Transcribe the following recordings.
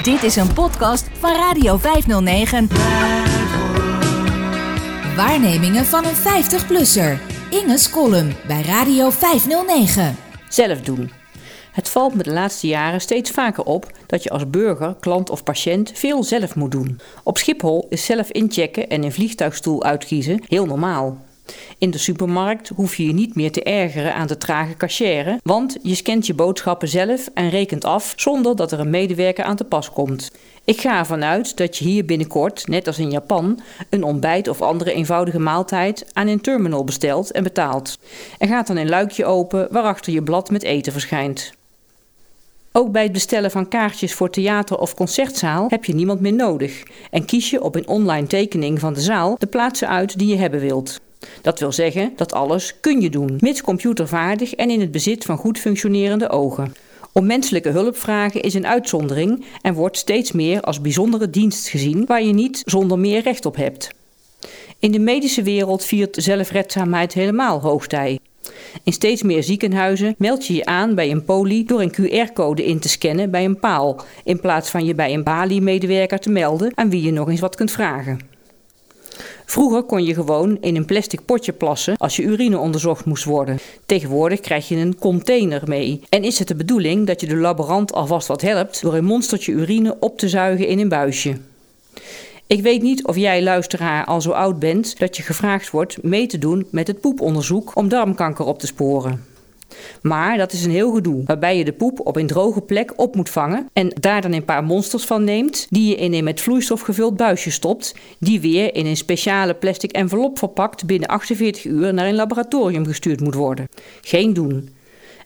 Dit is een podcast van Radio 509. Waarnemingen van een 50-plusser. Inge's column bij Radio 509. Zelf doen. Het valt me de laatste jaren steeds vaker op dat je als burger, klant of patiënt veel zelf moet doen. Op Schiphol is zelf inchecken en een vliegtuigstoel uitkiezen heel normaal. In de supermarkt hoef je je niet meer te ergeren aan de trage cachère, want je scant je boodschappen zelf en rekent af zonder dat er een medewerker aan te pas komt. Ik ga ervan uit dat je hier binnenkort, net als in Japan, een ontbijt of andere eenvoudige maaltijd aan een terminal bestelt en betaalt. Er gaat dan een luikje open waarachter je blad met eten verschijnt. Ook bij het bestellen van kaartjes voor theater of concertzaal heb je niemand meer nodig en kies je op een online tekening van de zaal de plaatsen uit die je hebben wilt. Dat wil zeggen dat alles kun je doen, mits computervaardig en in het bezit van goed functionerende ogen. Om menselijke hulp vragen is een uitzondering en wordt steeds meer als bijzondere dienst gezien waar je niet zonder meer recht op hebt. In de medische wereld viert zelfredzaamheid helemaal hoogtij. In steeds meer ziekenhuizen meld je je aan bij een poli door een QR-code in te scannen bij een paal, in plaats van je bij een balie-medewerker te melden aan wie je nog eens wat kunt vragen. Vroeger kon je gewoon in een plastic potje plassen als je urine onderzocht moest worden. Tegenwoordig krijg je een container mee. En is het de bedoeling dat je de laborant alvast wat helpt door een monstertje urine op te zuigen in een buisje? Ik weet niet of jij luisteraar al zo oud bent dat je gevraagd wordt mee te doen met het poeponderzoek om darmkanker op te sporen. Maar dat is een heel gedoe, waarbij je de poep op een droge plek op moet vangen en daar dan een paar monsters van neemt, die je in een met vloeistof gevuld buisje stopt, die weer in een speciale plastic envelop verpakt binnen 48 uur naar een laboratorium gestuurd moet worden. Geen doen.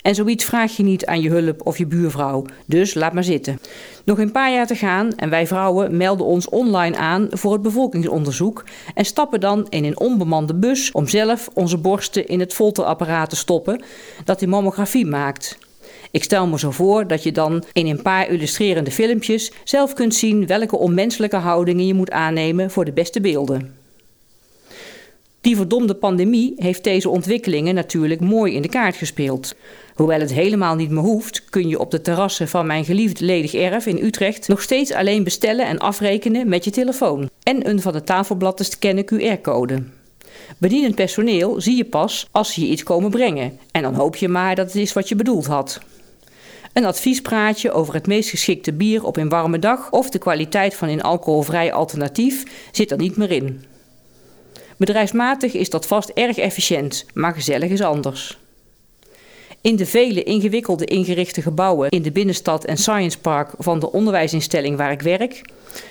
En zoiets vraag je niet aan je hulp of je buurvrouw, dus laat maar zitten. Nog een paar jaar te gaan en wij vrouwen melden ons online aan voor het bevolkingsonderzoek en stappen dan in een onbemande bus om zelf onze borsten in het folterapparaat te stoppen dat die mammografie maakt. Ik stel me zo voor dat je dan in een paar illustrerende filmpjes zelf kunt zien welke onmenselijke houdingen je moet aannemen voor de beste beelden. Die verdomde pandemie heeft deze ontwikkelingen natuurlijk mooi in de kaart gespeeld. Hoewel het helemaal niet meer hoeft, kun je op de terrassen van mijn geliefd ledig erf in Utrecht nog steeds alleen bestellen en afrekenen met je telefoon en een van de tafelblad te scannen QR-code. Bedienend personeel zie je pas als ze je iets komen brengen en dan hoop je maar dat het is wat je bedoeld had. Een adviespraatje over het meest geschikte bier op een warme dag of de kwaliteit van een alcoholvrij alternatief zit er niet meer in. Bedrijfsmatig is dat vast erg efficiënt, maar gezellig is anders. In de vele ingewikkelde ingerichte gebouwen in de binnenstad en Science Park van de onderwijsinstelling waar ik werk,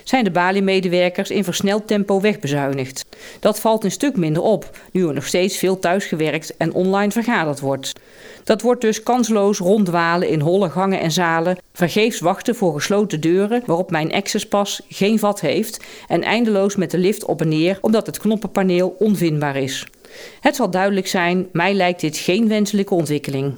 zijn de Bali-medewerkers in versneld tempo wegbezuinigd. Dat valt een stuk minder op, nu er nog steeds veel thuisgewerkt en online vergaderd wordt. Dat wordt dus kansloos rondwalen in holle gangen en zalen, vergeefs wachten voor gesloten deuren waarop mijn accesspas geen vat heeft en eindeloos met de lift op en neer omdat het knoppenpaneel onvindbaar is. Het zal duidelijk zijn, mij lijkt dit geen wenselijke ontwikkeling.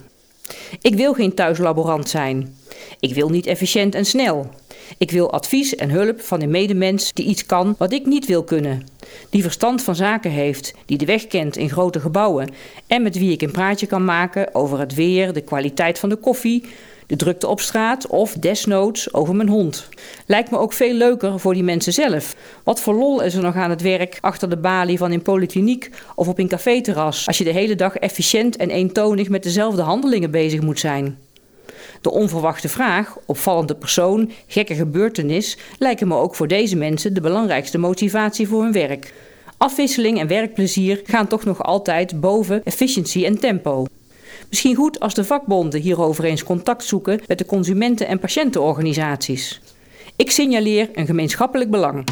Ik wil geen thuislaborant zijn. Ik wil niet efficiënt en snel. Ik wil advies en hulp van een medemens die iets kan wat ik niet wil kunnen. Die verstand van zaken heeft, die de weg kent in grote gebouwen en met wie ik een praatje kan maken over het weer, de kwaliteit van de koffie, de drukte op straat of desnoods over mijn hond. Lijkt me ook veel leuker voor die mensen zelf. Wat voor lol is er nog aan het werk achter de balie van een polykliniek of op een caféterras als je de hele dag efficiënt en eentonig met dezelfde handelingen bezig moet zijn? De onverwachte vraag, opvallende persoon, gekke gebeurtenis lijken me ook voor deze mensen de belangrijkste motivatie voor hun werk. Afwisseling en werkplezier gaan toch nog altijd boven efficiëntie en tempo. Misschien goed als de vakbonden hierover eens contact zoeken met de consumenten- en patiëntenorganisaties. Ik signaleer een gemeenschappelijk belang.